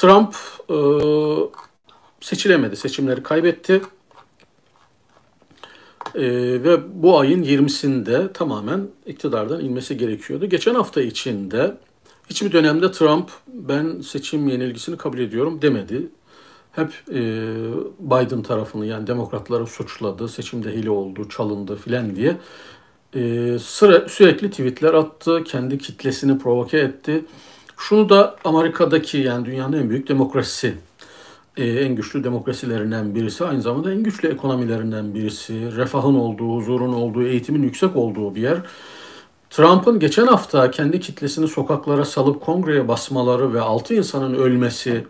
Trump e, seçilemedi, seçimleri kaybetti. E, ve bu ayın 20'sinde tamamen iktidardan inmesi gerekiyordu. Geçen hafta içinde hiçbir dönemde Trump ben seçim yenilgisini kabul ediyorum demedi. Hep e, Biden tarafını yani demokratları suçladı, seçimde hile oldu, çalındı filan diye. Sıra, sürekli tweetler attı, kendi kitlesini provoke etti. Şunu da Amerika'daki yani dünyanın en büyük demokrasisi, e, en güçlü demokrasilerinden birisi, aynı zamanda en güçlü ekonomilerinden birisi, refahın olduğu, huzurun olduğu, eğitimin yüksek olduğu bir yer. Trump'ın geçen hafta kendi kitlesini sokaklara salıp kongreye basmaları ve altı insanın ölmesi,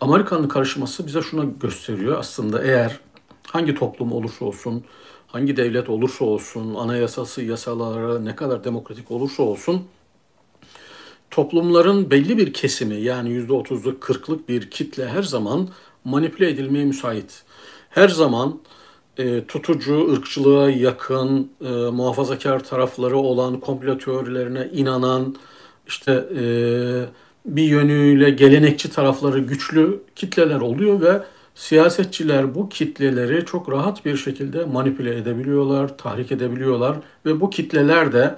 Amerika'nın karışması bize şuna gösteriyor. Aslında eğer hangi toplum olursa olsun, hangi devlet olursa olsun, anayasası, yasaları ne kadar demokratik olursa olsun, toplumların belli bir kesimi yani %30'luk 40'lık bir kitle her zaman manipüle edilmeye müsait. Her zaman e, tutucu, ırkçılığa yakın, e, muhafazakar tarafları olan, komplo teorilerine inanan, işte e, bir yönüyle gelenekçi tarafları güçlü kitleler oluyor ve siyasetçiler bu kitleleri çok rahat bir şekilde manipüle edebiliyorlar, tahrik edebiliyorlar ve bu kitleler de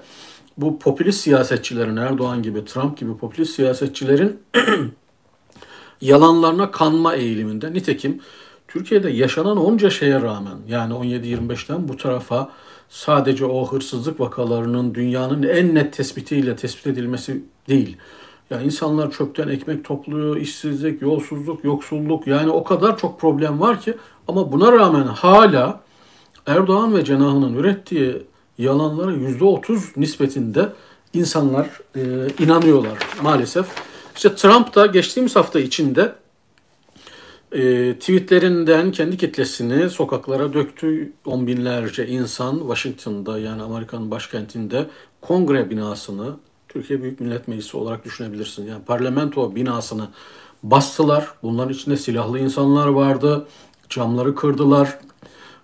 bu popülist siyasetçilerin Erdoğan gibi, Trump gibi popülist siyasetçilerin yalanlarına kanma eğiliminde. Nitekim Türkiye'de yaşanan onca şeye rağmen yani 17-25'ten bu tarafa sadece o hırsızlık vakalarının dünyanın en net tespitiyle tespit edilmesi değil. Yani insanlar çöpten ekmek topluyor, işsizlik, yolsuzluk, yoksulluk yani o kadar çok problem var ki ama buna rağmen hala Erdoğan ve cenahının ürettiği yalanlara yüzde otuz nispetinde insanlar e, inanıyorlar maalesef. İşte Trump da geçtiğimiz hafta içinde e, tweetlerinden kendi kitlesini sokaklara döktü. On binlerce insan Washington'da yani Amerika'nın başkentinde kongre binasını Türkiye Büyük Millet Meclisi olarak düşünebilirsin. Yani parlamento binasını bastılar. Bunların içinde silahlı insanlar vardı. Camları kırdılar.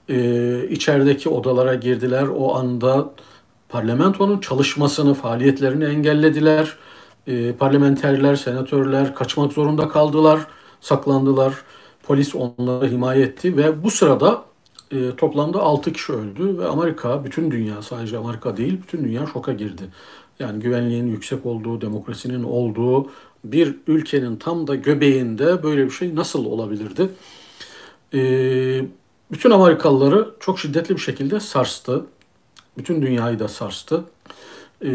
Ee, içerideki odalara girdiler. O anda parlamentonun çalışmasını, faaliyetlerini engellediler. Ee, parlamenterler, senatörler kaçmak zorunda kaldılar, saklandılar. Polis onları himaye etti ve bu sırada e, toplamda 6 kişi öldü ve Amerika, bütün dünya sadece Amerika değil, bütün dünya şoka girdi. Yani güvenliğin yüksek olduğu, demokrasinin olduğu bir ülkenin tam da göbeğinde böyle bir şey nasıl olabilirdi? E, bütün Amerikalıları çok şiddetli bir şekilde sarstı. Bütün dünyayı da sarstı. E,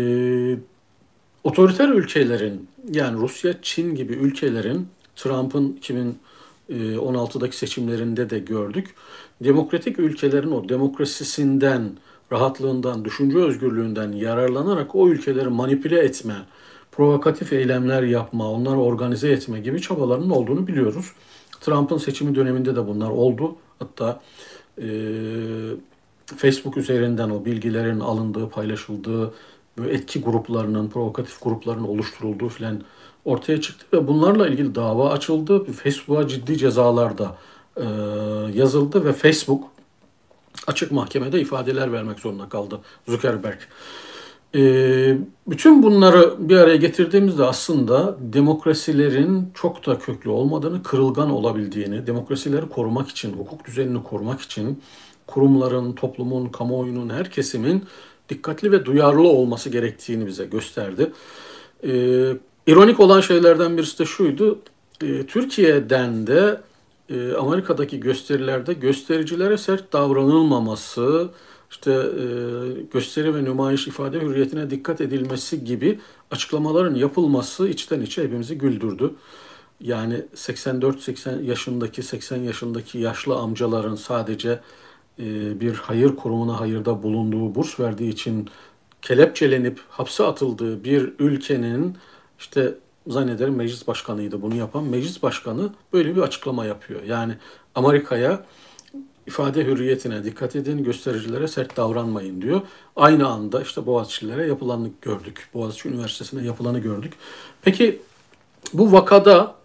otoriter ülkelerin yani Rusya, Çin gibi ülkelerin Trump'ın 2016'daki seçimlerinde de gördük. Demokratik ülkelerin o demokrasisinden, rahatlığından, düşünce özgürlüğünden yararlanarak o ülkeleri manipüle etme, provokatif eylemler yapma, onları organize etme gibi çabalarının olduğunu biliyoruz. Trump'ın seçimi döneminde de bunlar oldu. Hatta e, Facebook üzerinden o bilgilerin alındığı, paylaşıldığı, böyle etki gruplarının, provokatif grupların oluşturulduğu filan ortaya çıktı ve bunlarla ilgili dava açıldı. Facebook'a ciddi cezalar da e, yazıldı ve Facebook açık mahkemede ifadeler vermek zorunda kaldı Zuckerberg. E, bütün bunları bir araya getirdiğimizde aslında demokrasilerin çok da köklü olmadığını, kırılgan olabildiğini, demokrasileri korumak için, hukuk düzenini korumak için kurumların, toplumun, kamuoyunun, her kesimin dikkatli ve duyarlı olması gerektiğini bize gösterdi. E, ironik olan şeylerden birisi de şuydu. E, Türkiye'den de e, Amerika'daki gösterilerde göstericilere sert davranılmaması, işte e, gösteri ve nümayiş ifade hürriyetine dikkat edilmesi gibi açıklamaların yapılması içten içe hepimizi güldürdü. Yani 84-80 yaşındaki, 80 yaşındaki yaşlı amcaların sadece e, bir hayır kurumuna hayırda bulunduğu, burs verdiği için kelepçelenip hapse atıldığı bir ülkenin işte zannederim meclis başkanıydı bunu yapan. Meclis başkanı böyle bir açıklama yapıyor. Yani Amerika'ya ifade hürriyetine dikkat edin, göstericilere sert davranmayın diyor. Aynı anda işte Boğaziçi'lere yapılanı gördük. Boğaziçi Üniversitesi'ne yapılanı gördük. Peki bu vakada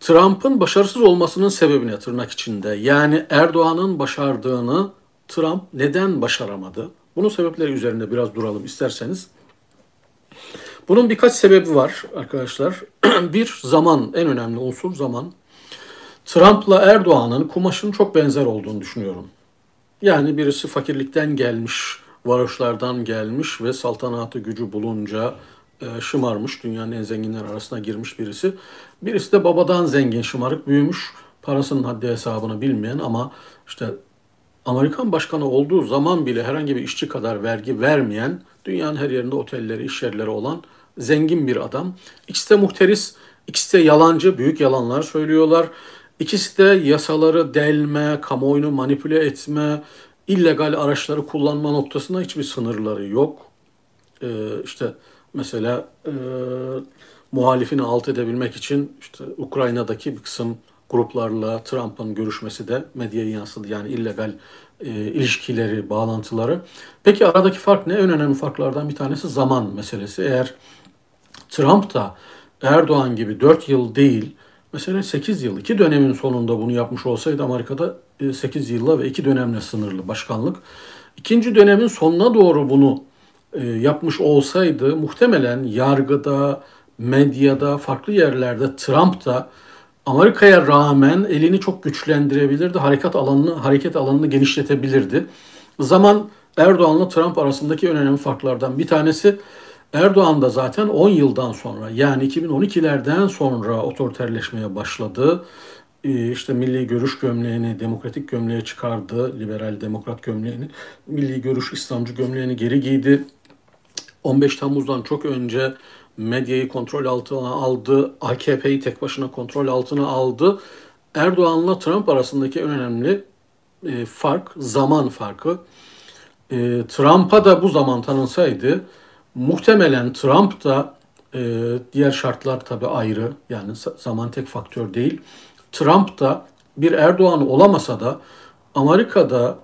Trump'ın başarısız olmasının sebebine tırnak içinde yani Erdoğan'ın başardığını Trump neden başaramadı? Bunun sebepleri üzerinde biraz duralım isterseniz. Bunun birkaç sebebi var arkadaşlar. bir zaman, en önemli unsur zaman. Trump'la Erdoğan'ın kumaşının çok benzer olduğunu düşünüyorum. Yani birisi fakirlikten gelmiş, varoşlardan gelmiş ve saltanatı gücü bulunca e, şımarmış, dünyanın en zenginler arasına girmiş birisi. Birisi de babadan zengin, şımarık büyümüş, parasının haddi hesabını bilmeyen ama işte Amerikan başkanı olduğu zaman bile herhangi bir işçi kadar vergi vermeyen, dünyanın her yerinde otelleri, iş yerleri olan zengin bir adam. İkisi de muhteris, ikisi de yalancı, büyük yalanlar söylüyorlar. İkisi de yasaları delme, kamuoyunu manipüle etme, illegal araçları kullanma noktasında hiçbir sınırları yok. Ee, işte mesela e, muhalifini alt edebilmek için işte Ukrayna'daki bir kısım gruplarla Trump'ın görüşmesi de medyaya yansıdı. Yani illegal e, ilişkileri, bağlantıları. Peki aradaki fark ne? En önemli farklardan bir tanesi zaman meselesi. Eğer Trump da Erdoğan gibi 4 yıl değil, mesela 8 yıl, 2 dönemin sonunda bunu yapmış olsaydı Amerika'da 8 e, yılla ve 2 dönemle sınırlı başkanlık. İkinci dönemin sonuna doğru bunu e, yapmış olsaydı muhtemelen yargıda, medyada, farklı yerlerde Trump da Amerika'ya rağmen elini çok güçlendirebilirdi. Hareket alanını hareket alanını genişletebilirdi. Zaman Erdoğan'la Trump arasındaki önemli farklardan bir tanesi Erdoğan da zaten 10 yıldan sonra yani 2012'lerden sonra otoriterleşmeye başladı. Ee, işte milli görüş gömleğini demokratik gömleğe çıkardı. Liberal demokrat gömleğini, milli görüş İslamcı gömleğini geri giydi. 15 Temmuz'dan çok önce medyayı kontrol altına aldı, AKP'yi tek başına kontrol altına aldı. Erdoğan'la Trump arasındaki en önemli e, fark zaman farkı. E, Trump'a da bu zaman tanınsaydı muhtemelen Trump da e, diğer şartlar tabii ayrı yani zaman tek faktör değil. Trump da bir Erdoğan olamasa da Amerika'da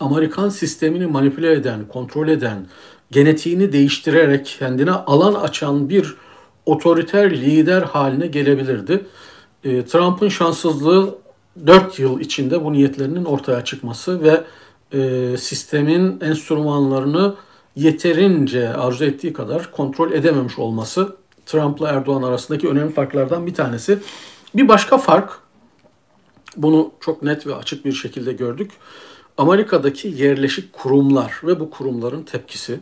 Amerikan sistemini manipüle eden, kontrol eden, genetiğini değiştirerek kendine alan açan bir otoriter lider haline gelebilirdi. E, Trump'ın şanssızlığı 4 yıl içinde bu niyetlerinin ortaya çıkması ve e, sistemin enstrümanlarını yeterince arzu ettiği kadar kontrol edememiş olması Trump'la Erdoğan arasındaki önemli farklardan bir tanesi. Bir başka fark, bunu çok net ve açık bir şekilde gördük. Amerika'daki yerleşik kurumlar ve bu kurumların tepkisi.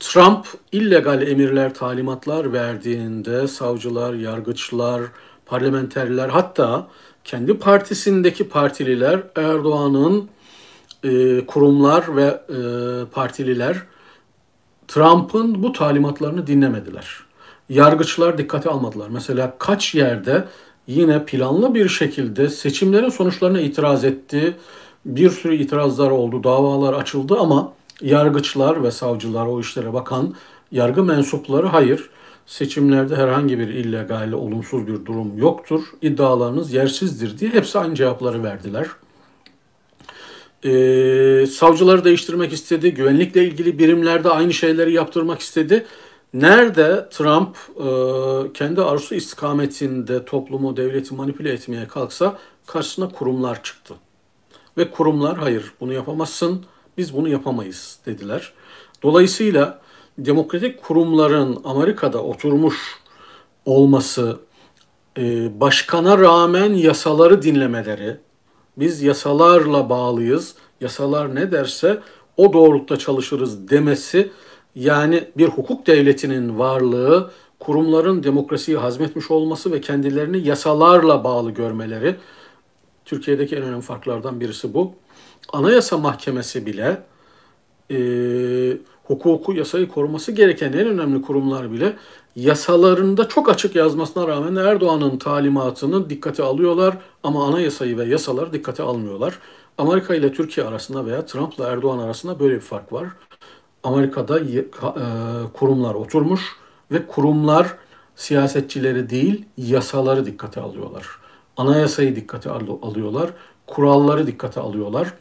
Trump illegal emirler, talimatlar verdiğinde savcılar, yargıçlar, parlamenterler hatta kendi partisindeki partililer Erdoğan'ın e, kurumlar ve e, partililer Trump'ın bu talimatlarını dinlemediler. Yargıçlar dikkate almadılar. Mesela kaç yerde yine planlı bir şekilde seçimlerin sonuçlarına itiraz etti. Bir sürü itirazlar oldu, davalar açıldı ama yargıçlar ve savcılar o işlere bakan yargı mensupları hayır seçimlerde herhangi bir illegal, olumsuz bir durum yoktur. İddialarınız yersizdir diye hepsi aynı cevapları verdiler. Ee, savcıları değiştirmek istedi, güvenlikle ilgili birimlerde aynı şeyleri yaptırmak istedi. Nerede Trump e, kendi arzusu istikametinde toplumu, devleti manipüle etmeye kalksa karşısına kurumlar çıktı. Ve kurumlar hayır bunu yapamazsın, biz bunu yapamayız dediler. Dolayısıyla demokratik kurumların Amerika'da oturmuş olması, e, başkana rağmen yasaları dinlemeleri, biz yasalarla bağlıyız, yasalar ne derse o doğrultuda çalışırız demesi, yani bir hukuk devletinin varlığı, kurumların demokrasiyi hazmetmiş olması ve kendilerini yasalarla bağlı görmeleri, Türkiye'deki en önemli farklardan birisi bu. Anayasa Mahkemesi bile e, hukuku, yasayı koruması gereken en önemli kurumlar bile yasalarında çok açık yazmasına rağmen Erdoğan'ın talimatını dikkate alıyorlar ama anayasayı ve yasaları dikkate almıyorlar. Amerika ile Türkiye arasında veya Trump'la Erdoğan arasında böyle bir fark var. Amerika'da e, kurumlar oturmuş ve kurumlar siyasetçileri değil yasaları dikkate alıyorlar. Anayasayı dikkate alıyorlar kuralları dikkate alıyorlar.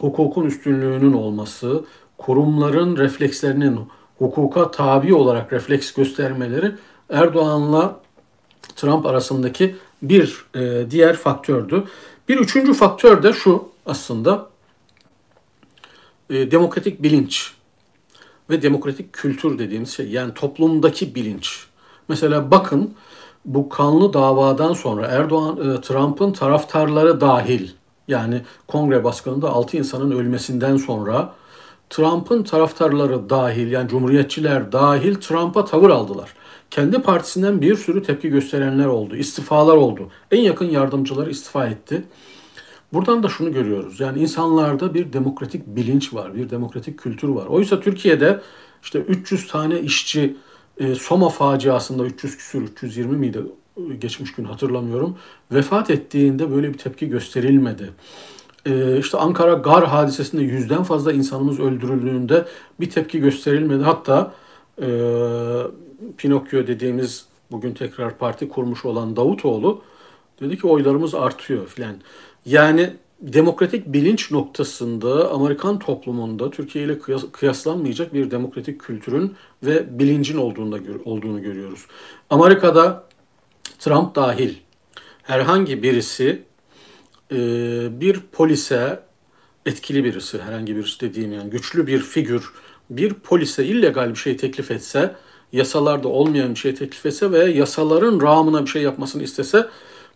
Hukukun üstünlüğünün olması, kurumların reflekslerinin hukuka tabi olarak refleks göstermeleri Erdoğan'la Trump arasındaki bir e, diğer faktördü. Bir üçüncü faktör de şu aslında e, demokratik bilinç ve demokratik kültür dediğimiz şey yani toplumdaki bilinç. Mesela bakın bu kanlı davadan sonra Erdoğan, e, Trump'ın taraftarları dahil yani kongre baskınında 6 insanın ölmesinden sonra Trump'ın taraftarları dahil yani cumhuriyetçiler dahil Trump'a tavır aldılar. Kendi partisinden bir sürü tepki gösterenler oldu, istifalar oldu. En yakın yardımcıları istifa etti. Buradan da şunu görüyoruz. Yani insanlarda bir demokratik bilinç var, bir demokratik kültür var. Oysa Türkiye'de işte 300 tane işçi e, Soma faciasında 300 küsür 320 miydi geçmiş gün hatırlamıyorum. Vefat ettiğinde böyle bir tepki gösterilmedi. E, işte Ankara Gar hadisesinde yüzden fazla insanımız öldürüldüğünde bir tepki gösterilmedi. Hatta e, Pinokyo dediğimiz bugün tekrar parti kurmuş olan Davutoğlu dedi ki oylarımız artıyor filan. Yani demokratik bilinç noktasında Amerikan toplumunda Türkiye ile kıyaslanmayacak bir demokratik kültürün ve bilincin olduğunu, olduğunu görüyoruz. Amerika'da Trump dahil herhangi birisi e, bir polise etkili birisi, herhangi birisi dediğim yani güçlü bir figür bir polise illegal bir şey teklif etse, yasalarda olmayan bir şey teklif etse ve yasaların rağmına bir şey yapmasını istese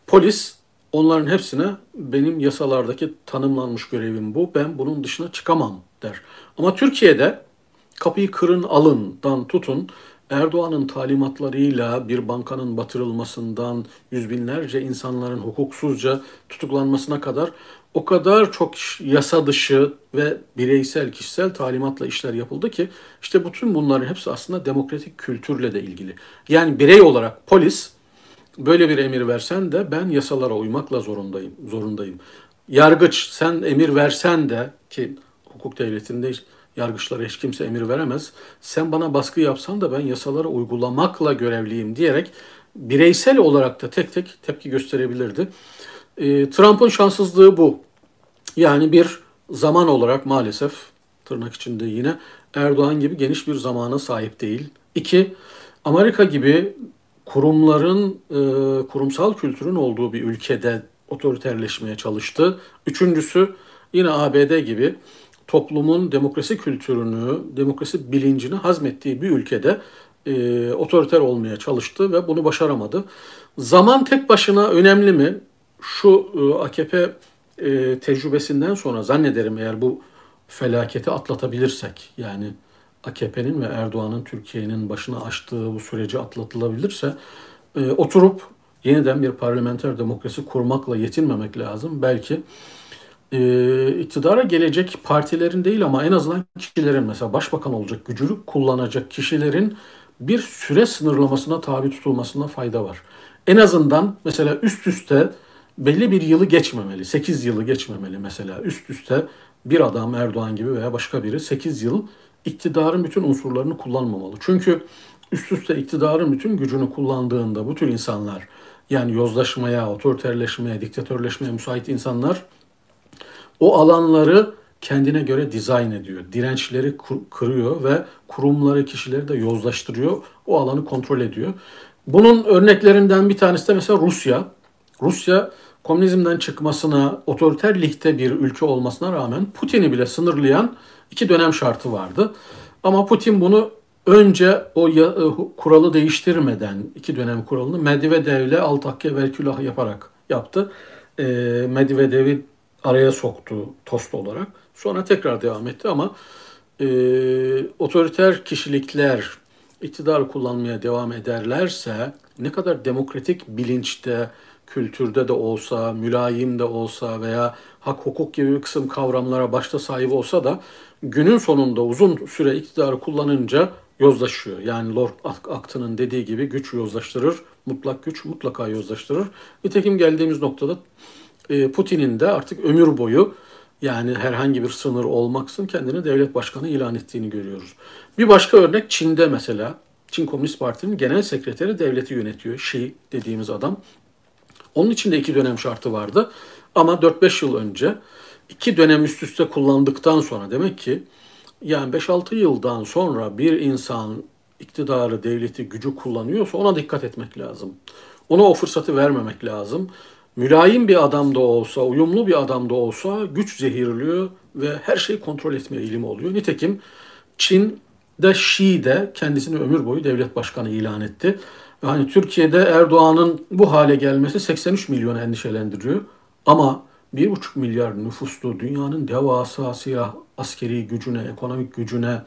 polis onların hepsine benim yasalardaki tanımlanmış görevim bu. Ben bunun dışına çıkamam der. Ama Türkiye'de kapıyı kırın alından tutun Erdoğan'ın talimatlarıyla bir bankanın batırılmasından yüz binlerce insanların hukuksuzca tutuklanmasına kadar o kadar çok yasa dışı ve bireysel, kişisel talimatla işler yapıldı ki işte bütün bunların hepsi aslında demokratik kültürle de ilgili. Yani birey olarak polis böyle bir emir versen de ben yasalara uymakla zorundayım. zorundayım. Yargıç sen emir versen de ki hukuk devletinde yargıçlara hiç kimse emir veremez. Sen bana baskı yapsan da ben yasaları uygulamakla görevliyim diyerek bireysel olarak da tek tek tepki gösterebilirdi. E, Trump'ın şanssızlığı bu. Yani bir zaman olarak maalesef tırnak içinde yine Erdoğan gibi geniş bir zamana sahip değil. İki, Amerika gibi kurumların, e, kurumsal kültürün olduğu bir ülkede otoriterleşmeye çalıştı. Üçüncüsü yine ABD gibi toplumun demokrasi kültürünü, demokrasi bilincini hazmettiği bir ülkede e, otoriter olmaya çalıştı ve bunu başaramadı. Zaman tek başına önemli mi? Şu e, AKP e, tecrübesinden sonra zannederim eğer bu felaketi atlatabilirsek yani AKP'nin ve Erdoğan'ın Türkiye'nin başına açtığı bu süreci atlatılabilirse e, oturup yeniden bir parlamenter demokrasi kurmakla yetinmemek lazım. Belki e, iktidara gelecek partilerin değil ama en azından kişilerin mesela başbakan olacak gücünü kullanacak kişilerin bir süre sınırlamasına tabi tutulmasına fayda var. En azından mesela üst üste belli bir yılı geçmemeli. 8 yılı geçmemeli mesela. Üst üste bir adam Erdoğan gibi veya başka biri 8 yıl iktidarın bütün unsurlarını kullanmamalı. Çünkü üst üste iktidarın bütün gücünü kullandığında bu tür insanlar yani yozlaşmaya, otoriterleşmeye, diktatörleşmeye müsait insanlar o alanları kendine göre dizayn ediyor. Dirençleri kırıyor ve kurumları, kişileri de yozlaştırıyor. O alanı kontrol ediyor. Bunun örneklerinden bir tanesi de mesela Rusya. Rusya komünizmden çıkmasına, otoriterlikte bir ülke olmasına rağmen Putin'i bile sınırlayan iki dönem şartı vardı. Ama Putin bunu önce o ya, e, kuralı değiştirmeden iki dönem kuralını Medvedev'le Altakya Verkülah yaparak yaptı. E, Medvedev'i araya soktu tost olarak. Sonra tekrar devam etti ama e, otoriter kişilikler iktidar kullanmaya devam ederlerse ne kadar demokratik bilinçte, kültürde de olsa, mülayim de olsa veya hak hukuk gibi bir kısım kavramlara başta sahip olsa da günün sonunda uzun süre iktidarı kullanınca yozlaşıyor. Yani Lord Acton'ın dediği gibi güç yozlaştırır, mutlak güç mutlaka yozlaştırır. Nitekim geldiğimiz noktada Putin'in de artık ömür boyu yani herhangi bir sınır olmaksın kendini devlet başkanı ilan ettiğini görüyoruz. Bir başka örnek Çin'de mesela. Çin Komünist Parti'nin genel sekreteri devleti yönetiyor. Şi dediğimiz adam. Onun için de iki dönem şartı vardı. Ama 4-5 yıl önce iki dönem üst üste kullandıktan sonra demek ki yani 5-6 yıldan sonra bir insan iktidarı, devleti, gücü kullanıyorsa ona dikkat etmek lazım. Ona o fırsatı vermemek lazım mülayim bir adam da olsa, uyumlu bir adam da olsa güç zehirliyor ve her şeyi kontrol etme eğilimi oluyor. Nitekim Çin de Şii de kendisini ömür boyu devlet başkanı ilan etti. Yani Türkiye'de Erdoğan'ın bu hale gelmesi 83 milyonu endişelendiriyor. Ama 1,5 milyar nüfuslu dünyanın devasa siyah askeri gücüne, ekonomik gücüne,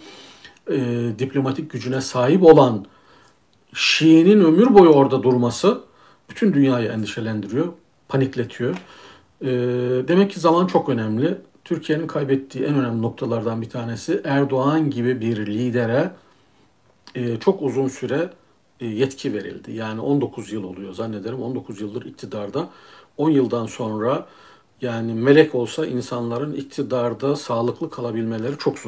e, diplomatik gücüne sahip olan Şii'nin ömür boyu orada durması bütün dünyayı endişelendiriyor, panikletiyor. E, demek ki zaman çok önemli. Türkiye'nin kaybettiği en önemli noktalardan bir tanesi Erdoğan gibi bir lidere e, çok uzun süre e, yetki verildi. Yani 19 yıl oluyor zannederim. 19 yıldır iktidarda. 10 yıldan sonra yani melek olsa insanların iktidarda sağlıklı kalabilmeleri çok zor.